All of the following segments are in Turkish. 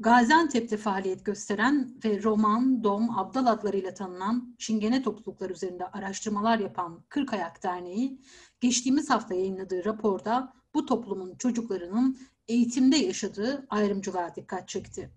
Gaziantep'te faaliyet gösteren ve Roman, Dom, Abdal adlarıyla tanınan Çingene topluluklar üzerinde araştırmalar yapan Kırk Ayak Derneği, geçtiğimiz hafta yayınladığı raporda bu toplumun çocuklarının eğitimde yaşadığı ayrımcılığa dikkat çekti.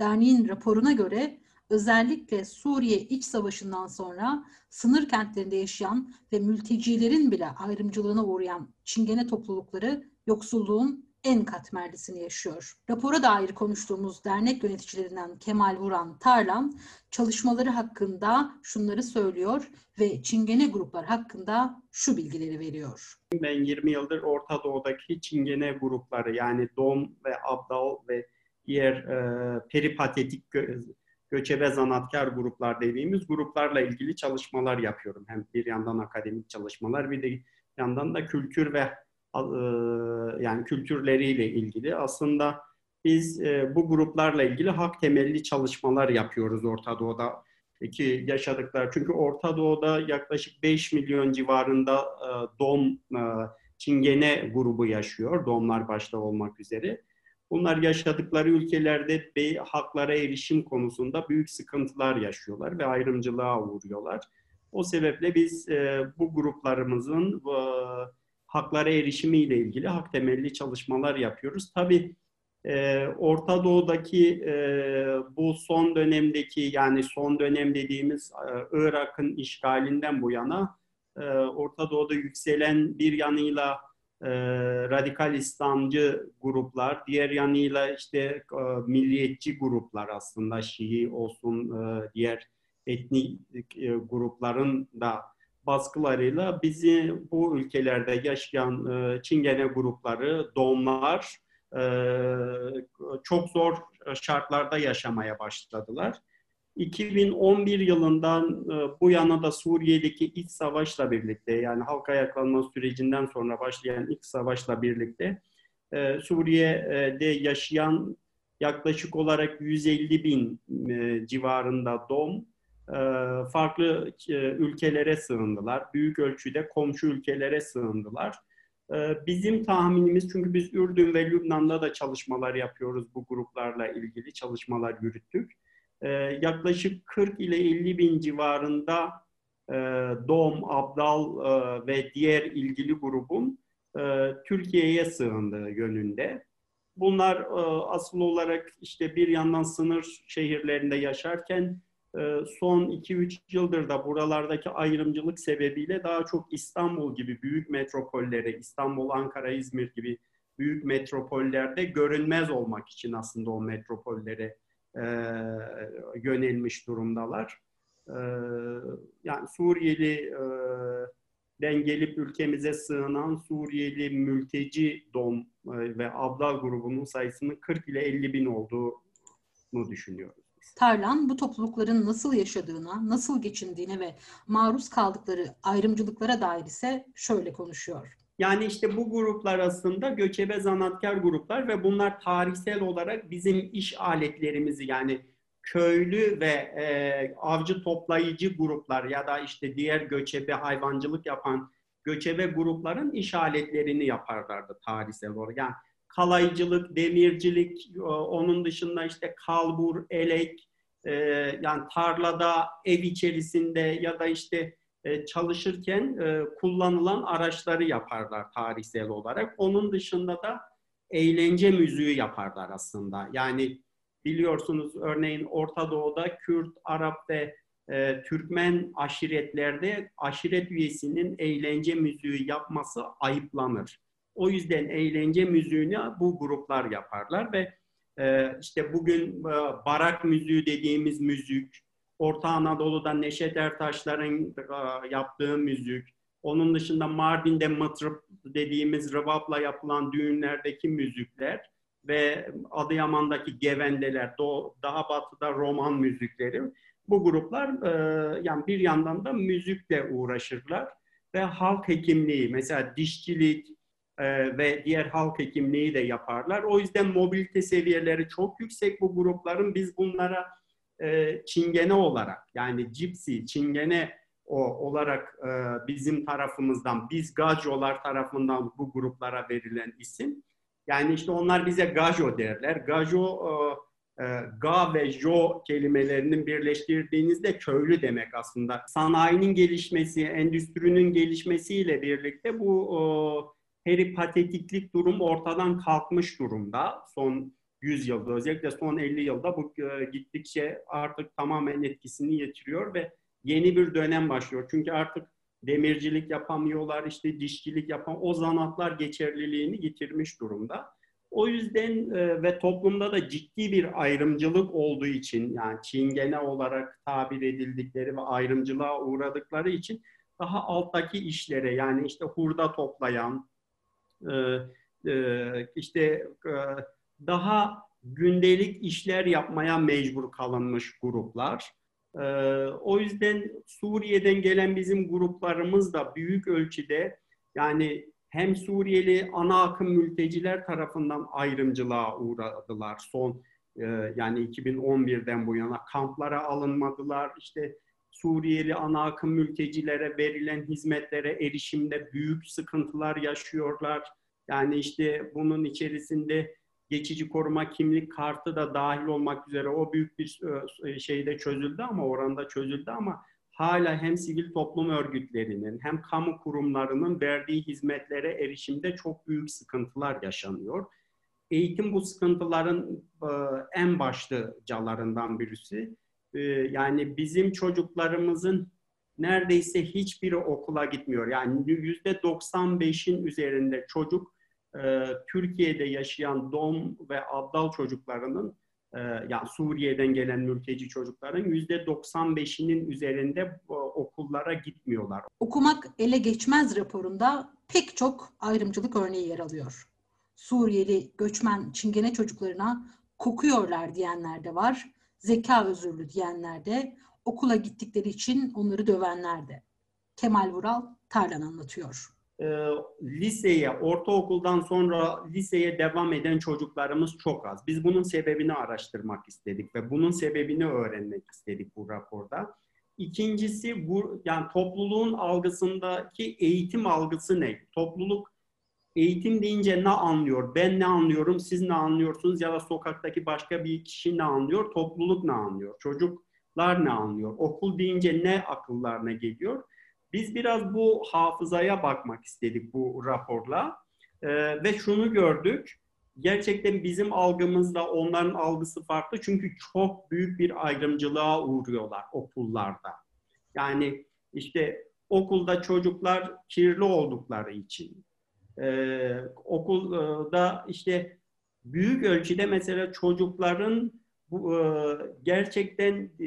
Derneğin raporuna göre özellikle Suriye iç savaşından sonra sınır kentlerinde yaşayan ve mültecilerin bile ayrımcılığına uğrayan Çingene toplulukları yoksulluğun en katmerlisini yaşıyor. Rapora dair konuştuğumuz dernek yöneticilerinden Kemal Vuran Tarlan çalışmaları hakkında şunları söylüyor ve Çingene gruplar hakkında şu bilgileri veriyor. Ben 20 yıldır Orta Doğu'daki Çingene grupları yani Dom ve Abdal ve diğer e, peripatetik gö- göçebe zanatkar gruplar dediğimiz gruplarla ilgili çalışmalar yapıyorum. Hem bir yandan akademik çalışmalar bir de yandan da kültür ve yani kültürleriyle ilgili. Aslında biz e, bu gruplarla ilgili hak temelli çalışmalar yapıyoruz Orta Doğu'da ki yaşadıklar. Çünkü Orta Doğu'da yaklaşık 5 milyon civarında e, Dom Çingene grubu yaşıyor. Domlar başta olmak üzere. Bunlar yaşadıkları ülkelerde bey haklara erişim konusunda büyük sıkıntılar yaşıyorlar ve ayrımcılığa uğruyorlar. O sebeple biz e, bu gruplarımızın e, haklara erişimiyle ilgili hak temelli çalışmalar yapıyoruz. Tabii e, Orta Doğu'daki e, bu son dönemdeki yani son dönem dediğimiz e, Irak'ın işgalinden bu yana e, Orta Doğu'da yükselen bir yanıyla e, radikal İslamcı gruplar, diğer yanıyla işte e, milliyetçi gruplar aslında Şii olsun e, diğer etnik e, grupların da baskılarıyla bizi bu ülkelerde yaşayan e, Çingene grupları, domlar e, çok zor şartlarda yaşamaya başladılar. 2011 yılından e, bu yana da Suriye'deki iç savaşla birlikte yani halk ayaklanma sürecinden sonra başlayan iç savaşla birlikte e, Suriye'de yaşayan yaklaşık olarak 150 bin e, civarında dom farklı ülkelere sığındılar. Büyük ölçüde komşu ülkelere sığındılar. Bizim tahminimiz çünkü biz Ürdün ve Lübnan'da da çalışmalar yapıyoruz bu gruplarla ilgili çalışmalar yürüttük e, yaklaşık 40 ile 50 bin civarında e, DOM, Abdal e, ve diğer ilgili grubun e, Türkiye'ye sığındığı yönünde. Bunlar e, asıl olarak işte bir yandan sınır şehirlerinde yaşarken e, son 2-3 yıldır da buralardaki ayrımcılık sebebiyle daha çok İstanbul gibi büyük metropollere, İstanbul, Ankara, İzmir gibi büyük metropollerde görünmez olmak için aslında o metropollere e, yönelmiş durumdalar. E, yani Suriyeli e, den gelip ülkemize sığınan Suriyeli mülteci dom e, ve abdal grubunun sayısının 40 ile 50 bin olduğunu düşünüyoruz. Tarlan bu toplulukların nasıl yaşadığına, nasıl geçindiğine ve maruz kaldıkları ayrımcılıklara dair ise şöyle konuşuyor. Yani işte bu gruplar aslında göçebe zanatkar gruplar ve bunlar tarihsel olarak bizim iş aletlerimizi yani köylü ve e, avcı toplayıcı gruplar ya da işte diğer göçebe hayvancılık yapan göçebe grupların iş aletlerini yaparlardı tarihsel olarak. Yani kalaycılık, demircilik, onun dışında işte kalbur, elek, e, yani tarlada, ev içerisinde ya da işte e, çalışırken e, kullanılan araçları yaparlar tarihsel olarak. Onun dışında da eğlence müziği yaparlar aslında. Yani biliyorsunuz örneğin Orta Doğu'da Kürt, Arap ve e, Türkmen aşiretlerde aşiret üyesinin eğlence müziği yapması ayıplanır. O yüzden eğlence müziğini bu gruplar yaparlar ve e, işte bugün e, barak müziği dediğimiz müzik, Orta Anadolu'da Neşet Ertaşlar'ın e, yaptığı müzik, onun dışında Mardin'de mıtrıp dediğimiz rıbapla yapılan düğünlerdeki müzikler ve Adıyaman'daki gevendeler, daha batıda roman müzikleri. Bu gruplar e, yani bir yandan da müzikle uğraşırlar ve halk hekimliği, mesela dişçilik e, ve diğer halk hekimliği de yaparlar. O yüzden mobilite seviyeleri çok yüksek bu grupların. Biz bunlara e, çingene olarak yani cipsi, çingene o olarak e, bizim tarafımızdan, biz gajolar tarafından bu gruplara verilen isim. Yani işte onlar bize gajo derler. Gajo e, e, ga ve jo kelimelerinin birleştirdiğinizde köylü demek aslında. Sanayinin gelişmesi, endüstrinin gelişmesiyle birlikte bu peripatetiklik durum ortadan kalkmış durumda. Son 100 yılda özellikle son 50 yılda bu e, gittikçe artık tamamen etkisini yitiriyor ve yeni bir dönem başlıyor. Çünkü artık demircilik yapamıyorlar, işte dişçilik yapan o zanatlar geçerliliğini yitirmiş durumda. O yüzden e, ve toplumda da ciddi bir ayrımcılık olduğu için yani çingene olarak tabir edildikleri ve ayrımcılığa uğradıkları için daha alttaki işlere yani işte hurda toplayan, işte e, daha gündelik işler yapmaya mecbur kalınmış gruplar. E, o yüzden Suriye'den gelen bizim gruplarımız da büyük ölçüde yani hem Suriyeli ana akım mülteciler tarafından ayrımcılığa uğradılar. Son e, yani 2011'den bu yana kamplara alınmadılar. İşte Suriyeli ana akım mültecilere verilen hizmetlere erişimde büyük sıkıntılar yaşıyorlar. Yani işte bunun içerisinde geçici koruma kimlik kartı da dahil olmak üzere o büyük bir e, şeyde çözüldü ama oranda çözüldü ama hala hem sivil toplum örgütlerinin hem kamu kurumlarının verdiği hizmetlere erişimde çok büyük sıkıntılar yaşanıyor. Eğitim bu sıkıntıların e, en başlıcalarından birisi. E, yani bizim çocuklarımızın neredeyse hiçbiri okula gitmiyor. Yani yüzde 95'in üzerinde çocuk e, Türkiye'de yaşayan dom ve abdal çocuklarının e, yani Suriye'den gelen mülteci çocukların yüzde 95'inin üzerinde e, okullara gitmiyorlar. Okumak ele geçmez raporunda pek çok ayrımcılık örneği yer alıyor. Suriyeli göçmen çingene çocuklarına kokuyorlar diyenler de var. Zeka özürlü diyenler de, okula gittikleri için onları dövenler de. Kemal Vural Tarlan anlatıyor e, liseye, ortaokuldan sonra liseye devam eden çocuklarımız çok az. Biz bunun sebebini araştırmak istedik ve bunun sebebini öğrenmek istedik bu raporda. İkincisi bu yani topluluğun algısındaki eğitim algısı ne? Topluluk eğitim deyince ne anlıyor? Ben ne anlıyorum? Siz ne anlıyorsunuz? Ya da sokaktaki başka bir kişi ne anlıyor? Topluluk ne anlıyor? Çocuklar ne anlıyor? Okul deyince ne akıllarına geliyor? Biz biraz bu hafızaya bakmak istedik bu raporla ee, ve şunu gördük. Gerçekten bizim algımızda onların algısı farklı çünkü çok büyük bir ayrımcılığa uğruyorlar okullarda. Yani işte okulda çocuklar kirli oldukları için, ee, okulda işte büyük ölçüde mesela çocukların bu e, gerçekten e,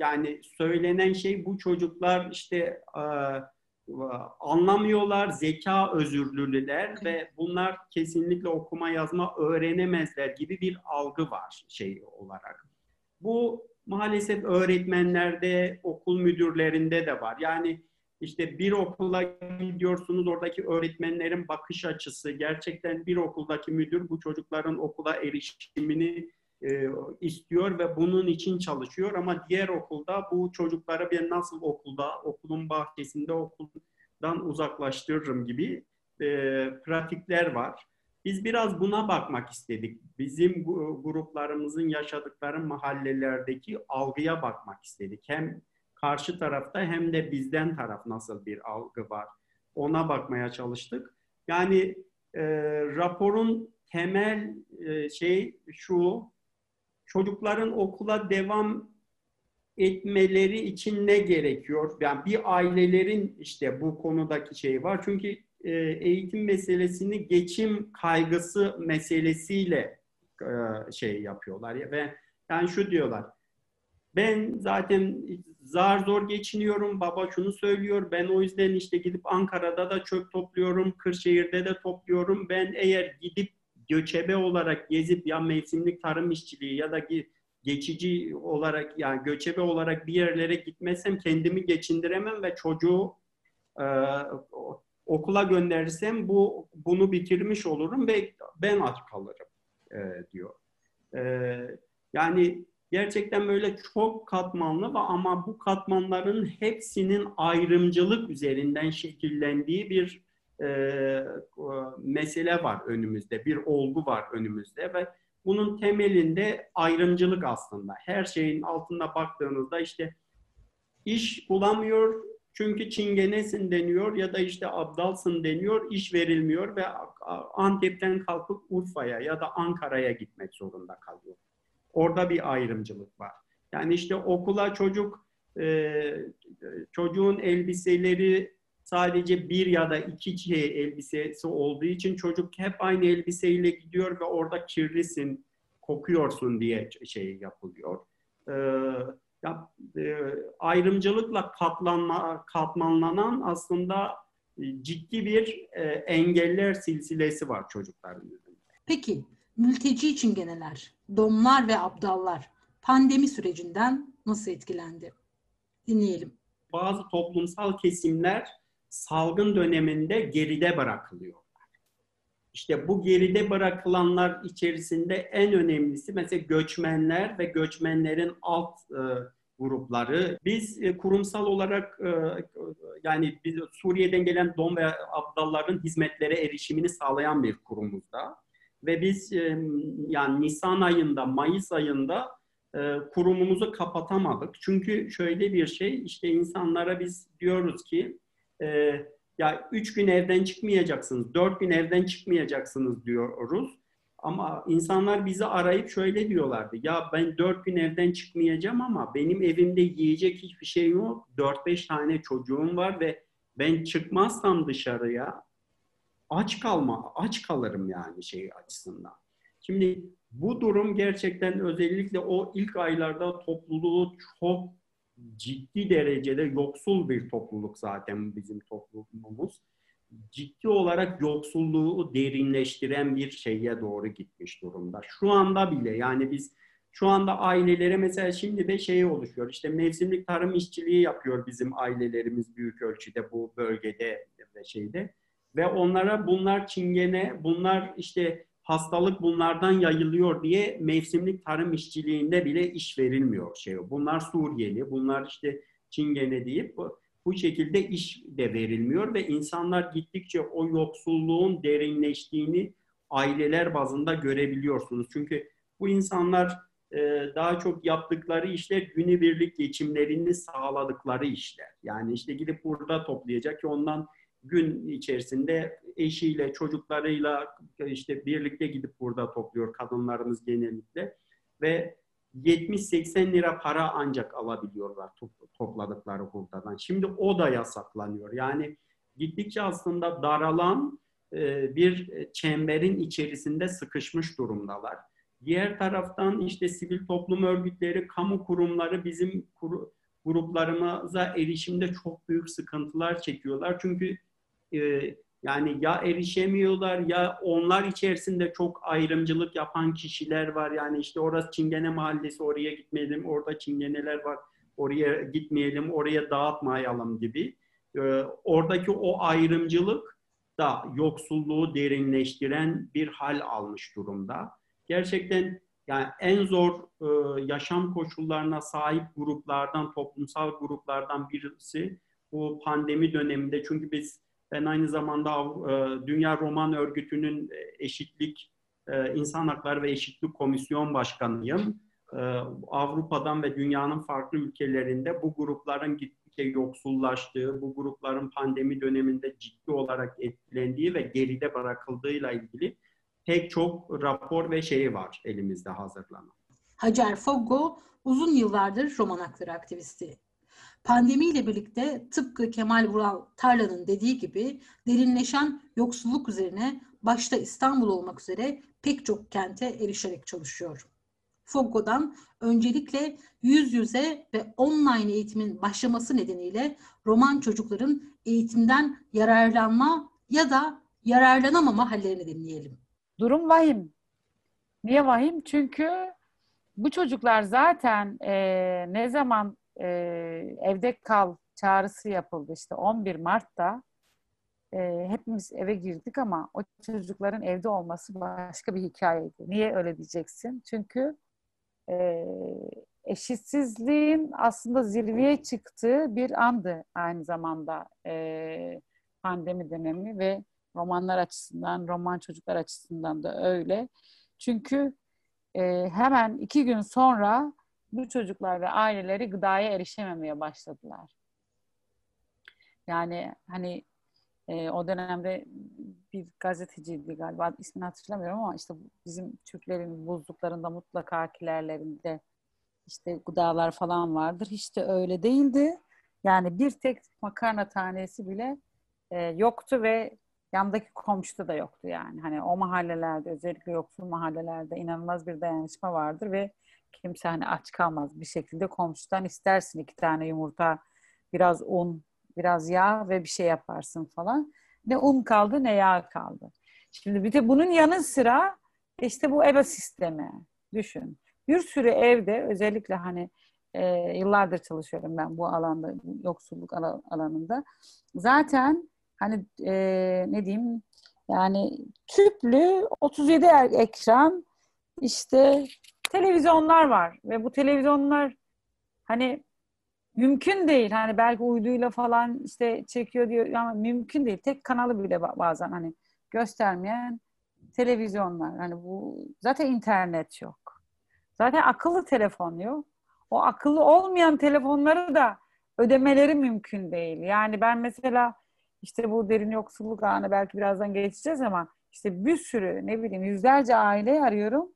yani söylenen şey bu çocuklar işte e, anlamıyorlar, zeka özürlüler ve bunlar kesinlikle okuma yazma öğrenemezler gibi bir algı var şey olarak. Bu maalesef öğretmenlerde, okul müdürlerinde de var. Yani işte bir okula gidiyorsunuz oradaki öğretmenlerin bakış açısı gerçekten bir okuldaki müdür bu çocukların okula erişimini e, istiyor ve bunun için çalışıyor ama diğer okulda bu çocuklara ben nasıl okulda, okulun bahçesinde okuldan uzaklaştırırım gibi e, pratikler var. Biz biraz buna bakmak istedik. Bizim gruplarımızın yaşadıkları mahallelerdeki algıya bakmak istedik. Hem karşı tarafta hem de bizden taraf nasıl bir algı var. Ona bakmaya çalıştık. Yani e, raporun temel e, şey şu, çocukların okula devam etmeleri için ne gerekiyor? Yani bir ailelerin işte bu konudaki şey var. Çünkü e, eğitim meselesini geçim kaygısı meselesiyle e, şey yapıyorlar ya ve yani şu diyorlar. Ben zaten zar zor geçiniyorum. Baba şunu söylüyor. Ben o yüzden işte gidip Ankara'da da çöp topluyorum. Kırşehir'de de topluyorum. Ben eğer gidip göçebe olarak gezip ya mevsimlik tarım işçiliği ya da geçici olarak yani göçebe olarak bir yerlere gitmezsem kendimi geçindiremem ve çocuğu e, okula gönderirsem bu bunu bitirmiş olurum ve ben aç kalırım e, diyor. E, yani gerçekten böyle çok katmanlı ve ama bu katmanların hepsinin ayrımcılık üzerinden şekillendiği bir e, mesele var önümüzde, bir olgu var önümüzde ve bunun temelinde ayrımcılık aslında. Her şeyin altında baktığınızda işte iş bulamıyor çünkü çingenesin deniyor ya da işte abdalsın deniyor, iş verilmiyor ve Antep'ten kalkıp Urfa'ya ya da Ankara'ya gitmek zorunda kalıyor. Orada bir ayrımcılık var. Yani işte okula çocuk e, çocuğun elbiseleri sadece bir ya da iki şey elbisesi olduğu için çocuk hep aynı elbiseyle gidiyor ve orada kirlisin, kokuyorsun diye şey yapılıyor. Ee, ya, e, ayrımcılıkla katlanma, katmanlanan aslında e, ciddi bir e, engeller silsilesi var çocukların üzerinde. Peki mülteci çingeneler, domlar ve abdallar pandemi sürecinden nasıl etkilendi? Dinleyelim. Bazı toplumsal kesimler salgın döneminde geride bırakılıyorlar. İşte bu geride bırakılanlar içerisinde en önemlisi mesela göçmenler ve göçmenlerin alt e, grupları. Biz e, kurumsal olarak e, yani biz Suriye'den gelen Dom ve Abdalların hizmetlere erişimini sağlayan bir kurumuzda. Ve biz yani Nisan ayında, Mayıs ayında e, kurumumuzu kapatamadık. Çünkü şöyle bir şey, işte insanlara biz diyoruz ki ya üç gün evden çıkmayacaksınız, dört gün evden çıkmayacaksınız diyoruz. Ama insanlar bizi arayıp şöyle diyorlardı. Ya ben dört gün evden çıkmayacağım ama benim evimde yiyecek hiçbir şey yok. Dört beş tane çocuğum var ve ben çıkmazsam dışarıya aç kalma, aç kalırım yani şey açısından. Şimdi bu durum gerçekten özellikle o ilk aylarda topluluğu çok ciddi derecede yoksul bir topluluk zaten bizim toplumumuz. Ciddi olarak yoksulluğu derinleştiren bir şeye doğru gitmiş durumda. Şu anda bile yani biz şu anda ailelere mesela şimdi de şey oluşuyor. İşte mevsimlik tarım işçiliği yapıyor bizim ailelerimiz büyük ölçüde bu bölgede ve şeyde. Ve onlara bunlar çingene, bunlar işte hastalık bunlardan yayılıyor diye mevsimlik tarım işçiliğinde bile iş verilmiyor. Şey. Bunlar Suriyeli, bunlar işte Çingene deyip bu şekilde iş de verilmiyor ve insanlar gittikçe o yoksulluğun derinleştiğini aileler bazında görebiliyorsunuz. Çünkü bu insanlar e, daha çok yaptıkları işler günübirlik geçimlerini sağladıkları işler. Yani işte gidip burada toplayacak ki ondan gün içerisinde eşiyle, çocuklarıyla işte birlikte gidip burada topluyor kadınlarımız genellikle ve 70-80 lira para ancak alabiliyorlar topladıkları hurdadan. Şimdi o da yasaklanıyor. Yani gittikçe aslında daralan e, bir çemberin içerisinde sıkışmış durumdalar. Diğer taraftan işte sivil toplum örgütleri, kamu kurumları bizim gruplarımıza erişimde çok büyük sıkıntılar çekiyorlar. Çünkü e, yani ya erişemiyorlar ya onlar içerisinde çok ayrımcılık yapan kişiler var. Yani işte orası Çingene Mahallesi oraya gitmeyelim, orada Çingeneler var oraya gitmeyelim, oraya dağıtmayalım gibi. Ee, oradaki o ayrımcılık da yoksulluğu derinleştiren bir hal almış durumda. Gerçekten yani en zor e, yaşam koşullarına sahip gruplardan, toplumsal gruplardan birisi bu pandemi döneminde. Çünkü biz ben aynı zamanda e, Dünya Roman Örgütü'nün eşitlik, e, insan hakları ve eşitlik komisyon başkanıyım. E, Avrupa'dan ve dünyanın farklı ülkelerinde bu grupların gittikçe yoksullaştığı, bu grupların pandemi döneminde ciddi olarak etkilendiği ve geride bırakıldığıyla ilgili pek çok rapor ve şeyi var elimizde hazırlanan. Hacer Foggo uzun yıllardır roman hakları aktivisti. Pandemiyle birlikte tıpkı Kemal Vural Tarla'nın dediği gibi derinleşen yoksulluk üzerine başta İstanbul olmak üzere pek çok kente erişerek çalışıyor. Foggo'dan öncelikle yüz yüze ve online eğitimin başlaması nedeniyle roman çocukların eğitimden yararlanma ya da yararlanamama hallerini dinleyelim. Durum vahim. Niye vahim? Çünkü bu çocuklar zaten e, ne zaman e, evde kal çağrısı yapıldı işte 11 Mart'ta e, hepimiz eve girdik ama o çocukların evde olması başka bir hikayeydi. Niye öyle diyeceksin? Çünkü e, eşitsizliğin aslında zirveye çıktığı bir andı aynı zamanda e, pandemi dönemi ve romanlar açısından, roman çocuklar açısından da öyle. Çünkü e, hemen iki gün sonra bu çocuklar ve aileleri gıdaya erişememeye başladılar. Yani hani e, o dönemde bir gazeteciydi galiba ismini hatırlamıyorum ama işte bizim Türklerin buzluklarında mutlaka kilerlerinde işte gıdalar falan vardır. Hiç de öyle değildi. Yani bir tek makarna tanesi bile e, yoktu ve yandaki komşuda da yoktu yani. Hani o mahallelerde özellikle yoksul mahallelerde inanılmaz bir dayanışma vardır ve kimse hani aç kalmaz bir şekilde komşudan istersin iki tane yumurta, biraz un, biraz yağ ve bir şey yaparsın falan. Ne un kaldı ne yağ kaldı. Şimdi bir de bunun yanı sıra işte bu eve sistemi düşün. Bir sürü evde özellikle hani e, yıllardır çalışıyorum ben bu alanda, yoksulluk alanında. Zaten hani e, ne diyeyim yani tüplü 37 ekran işte televizyonlar var ve bu televizyonlar hani mümkün değil. Hani belki uyduyla falan işte çekiyor diyor ama mümkün değil. Tek kanalı bile bazen hani göstermeyen televizyonlar. Hani bu zaten internet yok. Zaten akıllı telefon yok. O akıllı olmayan telefonları da ödemeleri mümkün değil. Yani ben mesela işte bu derin yoksulluk anı belki birazdan geçeceğiz ama işte bir sürü ne bileyim yüzlerce aile arıyorum.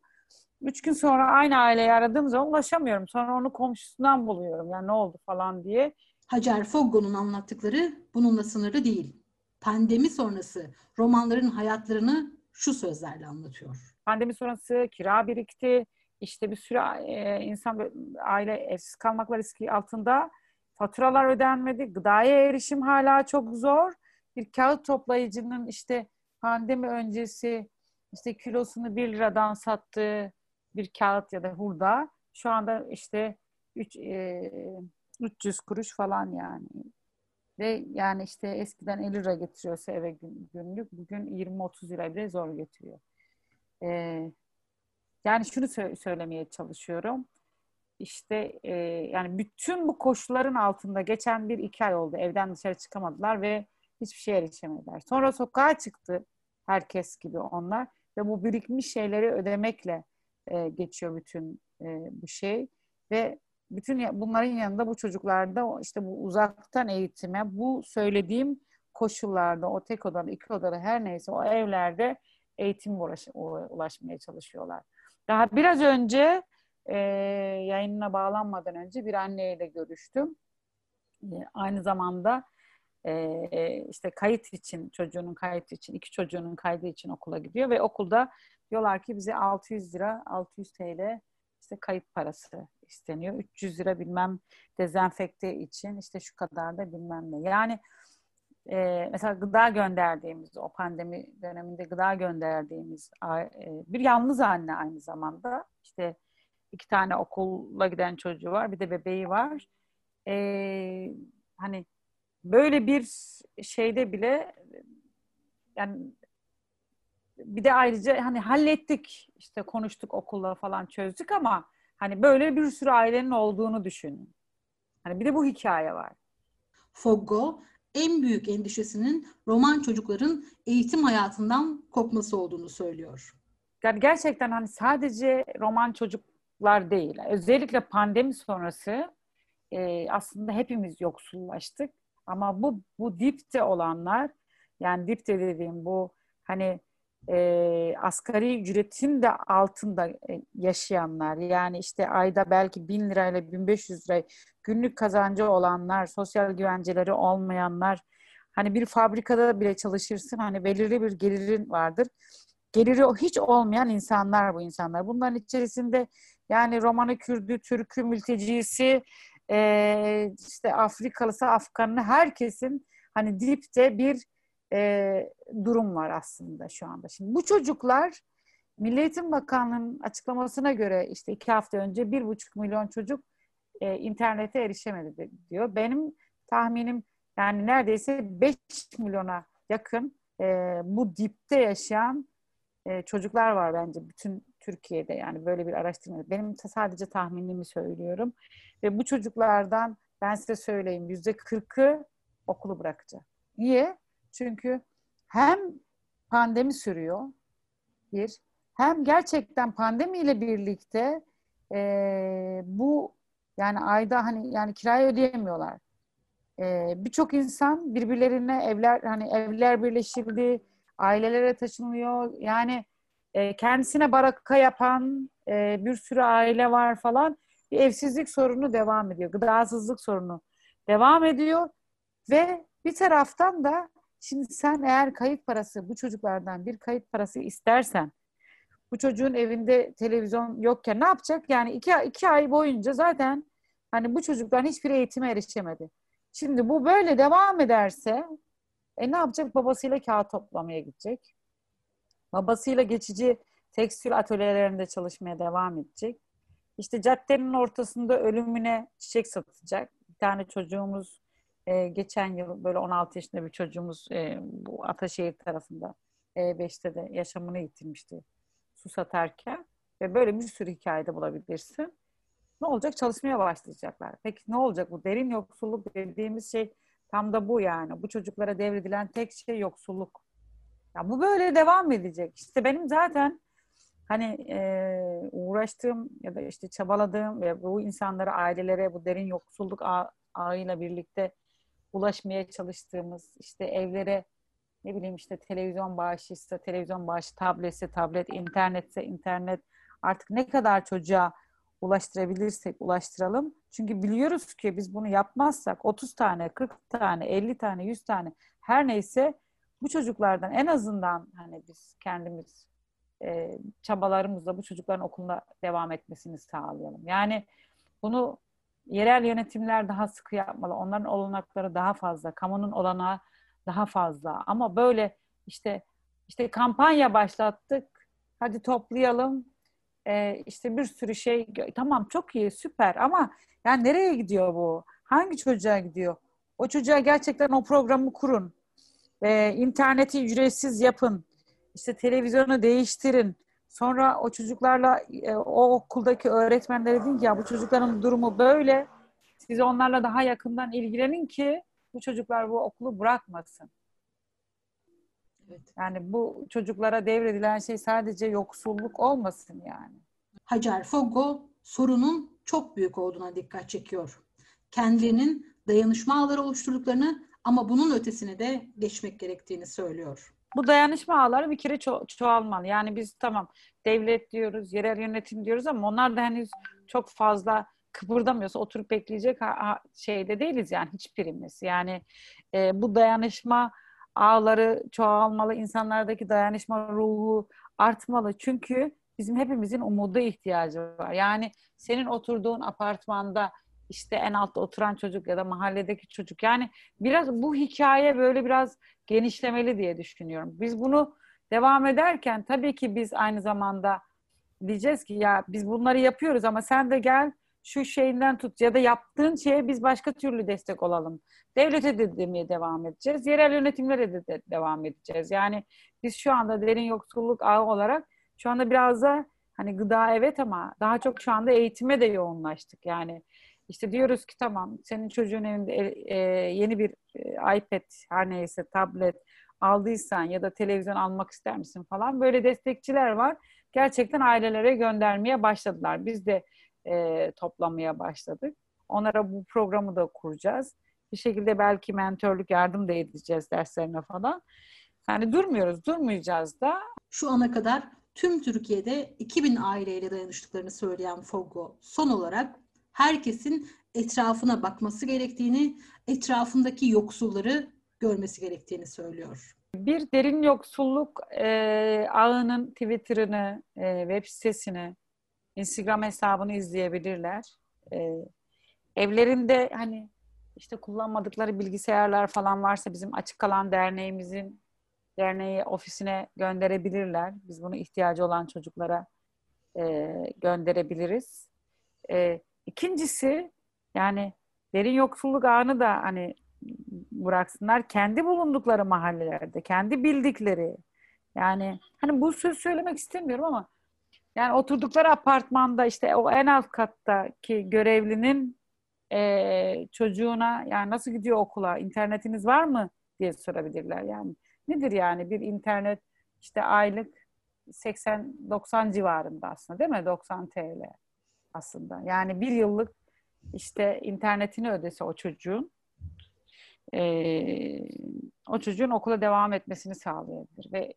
Üç gün sonra aynı aileyi aradığım zaman ulaşamıyorum. Sonra onu komşusundan buluyorum. Yani ne oldu falan diye. Hacer Foggo'nun anlattıkları bununla sınırlı değil. Pandemi sonrası romanların hayatlarını şu sözlerle anlatıyor. Pandemi sonrası kira birikti. İşte bir sürü e, insan aile evsiz kalmakla riski altında. Faturalar ödenmedi. Gıdaya erişim hala çok zor. Bir kağıt toplayıcının işte pandemi öncesi işte kilosunu bir liradan sattığı bir kağıt ya da hurda şu anda işte 3 e, 300 kuruş falan yani. Ve yani işte eskiden 50 lira getiriyorsa eve günlük bugün 20-30 lira bile zor getiriyor. Ee, yani şunu sö- söylemeye çalışıyorum. İşte e, yani bütün bu koşulların altında geçen bir iki ay oldu. Evden dışarı çıkamadılar ve hiçbir şeye erişemediler. Sonra sokağa çıktı herkes gibi onlar ve bu birikmiş şeyleri ödemekle e, geçiyor bütün e, bu şey ve bütün bunların yanında bu çocuklarda işte bu uzaktan eğitime bu söylediğim koşullarda o tek odalı iki odalı her neyse o evlerde eğitim ulaş, ulaşmaya çalışıyorlar. Daha biraz önce e, yayınına bağlanmadan önce bir anneyle görüştüm. E, aynı zamanda e, işte kayıt için çocuğunun kayıt için iki çocuğunun kaydı için okula gidiyor ve okulda diyorlar ki bize 600 lira 600 TL işte kayıt parası isteniyor. 300 lira bilmem dezenfekte için işte şu kadar da bilmem ne. Yani e, mesela gıda gönderdiğimiz o pandemi döneminde gıda gönderdiğimiz e, bir yalnız anne aynı zamanda işte iki tane okula giden çocuğu var bir de bebeği var. E, hani böyle bir şeyde bile yani bir de ayrıca hani hallettik işte konuştuk okulla falan çözdük ama hani böyle bir sürü ailenin olduğunu düşünün. Hani bir de bu hikaye var. Foggo en büyük endişesinin roman çocukların eğitim hayatından kopması olduğunu söylüyor. Yani gerçekten hani sadece roman çocuklar değil. Özellikle pandemi sonrası e, aslında hepimiz yoksullaştık. Ama bu bu dipte olanlar yani dipte dediğim bu hani e, asgari ücretin de altında e, yaşayanlar yani işte ayda belki bin lirayla 1500 lira günlük kazancı olanlar, sosyal güvenceleri olmayanlar hani bir fabrikada bile çalışırsın hani belirli bir gelirin vardır. Geliri hiç olmayan insanlar bu insanlar. Bunların içerisinde yani Romanı, Kürdü, Türk'ü, mültecisi, e, işte Afrikalısı, Afganlı herkesin hani dipte bir e, durum var aslında şu anda. Şimdi bu çocuklar Milli Eğitim Bakanlığı'nın açıklamasına göre işte iki hafta önce bir buçuk milyon çocuk e, internete erişemedi diyor. Benim tahminim yani neredeyse 5 milyona yakın e, bu dipte yaşayan e, çocuklar var bence bütün Türkiye'de yani böyle bir araştırma. Benim sadece tahminimi söylüyorum. Ve bu çocuklardan ben size söyleyeyim yüzde kırkı okulu bırakacak. Niye? Çünkü hem pandemi sürüyor bir, hem gerçekten pandemiyle birlikte e, bu yani ayda hani yani kirayı ödeyemiyorlar. E, Birçok insan birbirlerine evler hani evler birleşildi, ailelere taşınıyor. Yani e, kendisine baraka yapan e, bir sürü aile var falan. Bir evsizlik sorunu devam ediyor. Gıdasızlık sorunu devam ediyor. Ve bir taraftan da şimdi sen eğer kayıt parası bu çocuklardan bir kayıt parası istersen bu çocuğun evinde televizyon yokken ne yapacak? Yani iki, iki ay boyunca zaten hani bu çocukların hiçbir eğitime erişemedi. Şimdi bu böyle devam ederse e ne yapacak? Babasıyla kağıt toplamaya gidecek. Babasıyla geçici tekstil atölyelerinde çalışmaya devam edecek. İşte caddenin ortasında ölümüne çiçek satacak. Bir tane çocuğumuz e, geçen yıl böyle 16 yaşında bir çocuğumuz e, bu Ataşehir tarafında E5'te de yaşamını yitirmişti su satarken. Ve böyle bir sürü hikayede bulabilirsin. Ne olacak? Çalışmaya başlayacaklar. Peki ne olacak? Bu derin yoksulluk dediğimiz şey tam da bu yani. Bu çocuklara devredilen tek şey yoksulluk. Ya bu böyle devam edecek. İşte benim zaten hani e, uğraştığım ya da işte çabaladığım ve bu insanlara, ailelere bu derin yoksulluk ağ, ağıyla birlikte ulaşmaya çalıştığımız işte evlere ne bileyim işte televizyon bağışıysa televizyon bağışı, tabletse tablet, internetse internet artık ne kadar çocuğa ulaştırabilirsek ulaştıralım. Çünkü biliyoruz ki biz bunu yapmazsak 30 tane, 40 tane, 50 tane, 100 tane her neyse bu çocuklardan en azından hani biz kendimiz e, çabalarımızla bu çocukların okuluna devam etmesini sağlayalım. Yani bunu yerel yönetimler daha sıkı yapmalı. Onların olanakları daha fazla, kamunun olanağı daha fazla. Ama böyle işte işte kampanya başlattık. Hadi toplayalım. Ee, işte bir sürü şey. Tamam çok iyi, süper ama yani nereye gidiyor bu? Hangi çocuğa gidiyor? O çocuğa gerçekten o programı kurun. Ee, interneti ücretsiz yapın. İşte televizyonu değiştirin. Sonra o çocuklarla e, o okuldaki öğretmenlere deyin ki ya bu çocukların durumu böyle. Siz onlarla daha yakından ilgilenin ki bu çocuklar bu okulu bırakmasın. Evet. Yani bu çocuklara devredilen şey sadece yoksulluk olmasın yani. Hacer Fogo sorunun çok büyük olduğuna dikkat çekiyor. Kendilerinin dayanışma ağları oluşturduklarını ama bunun ötesine de geçmek gerektiğini söylüyor. Bu dayanışma ağları bir kere ço- çoğalmalı. Yani biz tamam devlet diyoruz, yerel yönetim diyoruz ama onlar da henüz çok fazla kıpırdamıyorsa oturup bekleyecek şeyde değiliz yani hiçbirimiz. Yani e, bu dayanışma ağları çoğalmalı, insanlardaki dayanışma ruhu artmalı. Çünkü bizim hepimizin umuda ihtiyacı var. Yani senin oturduğun apartmanda işte en altta oturan çocuk ya da mahalledeki çocuk. Yani biraz bu hikaye böyle biraz genişlemeli diye düşünüyorum. Biz bunu devam ederken tabii ki biz aynı zamanda diyeceğiz ki ya biz bunları yapıyoruz ama sen de gel şu şeyinden tut ya da yaptığın şeye biz başka türlü destek olalım. Devlete de demeye devam edeceğiz. Yerel yönetimlere de, de devam edeceğiz. Yani biz şu anda derin yoksulluk ağı olarak şu anda biraz da hani gıda evet ama daha çok şu anda eğitime de yoğunlaştık. Yani işte diyoruz ki tamam senin çocuğun evinde e, yeni bir e, iPad her neyse tablet aldıysan ya da televizyon almak ister misin falan böyle destekçiler var. Gerçekten ailelere göndermeye başladılar. Biz de e, toplamaya başladık. Onlara bu programı da kuracağız. Bir şekilde belki mentörlük yardım da edeceğiz derslerine falan. Yani durmuyoruz, durmayacağız da. Şu ana kadar tüm Türkiye'de 2000 aileyle dayanıştıklarını söyleyen Fogo son olarak herkesin etrafına bakması gerektiğini, etrafındaki yoksulları görmesi gerektiğini söylüyor. Bir derin yoksulluk e, ağının Twitter'ını, e, web sitesini, Instagram hesabını izleyebilirler. E, evlerinde hani işte kullanmadıkları bilgisayarlar falan varsa bizim açık kalan derneğimizin derneği ofisine gönderebilirler. Biz bunu ihtiyacı olan çocuklara e, gönderebiliriz. E, ikincisi yani derin yoksulluk ağını da hani bıraksınlar kendi bulundukları mahallelerde, kendi bildikleri yani hani bu söz söylemek istemiyorum ama yani oturdukları apartmanda işte o en alt kattaki görevlinin e, çocuğuna yani nasıl gidiyor okula, internetiniz var mı diye sorabilirler. Yani nedir yani bir internet işte aylık 80-90 civarında aslında değil mi? 90 TL aslında. Yani bir yıllık işte internetini ödese o çocuğun e, o çocuğun okula devam etmesini sağlayabilir ve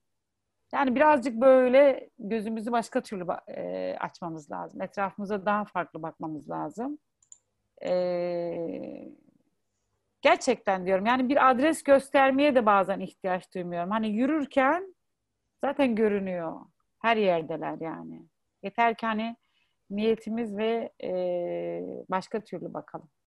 yani birazcık böyle gözümüzü başka türlü e, açmamız lazım. Etrafımıza daha farklı bakmamız lazım. E, gerçekten diyorum yani bir adres göstermeye de bazen ihtiyaç duymuyorum. Hani yürürken zaten görünüyor. Her yerdeler yani. Yeter ki hani niyetimiz ve e, başka türlü bakalım.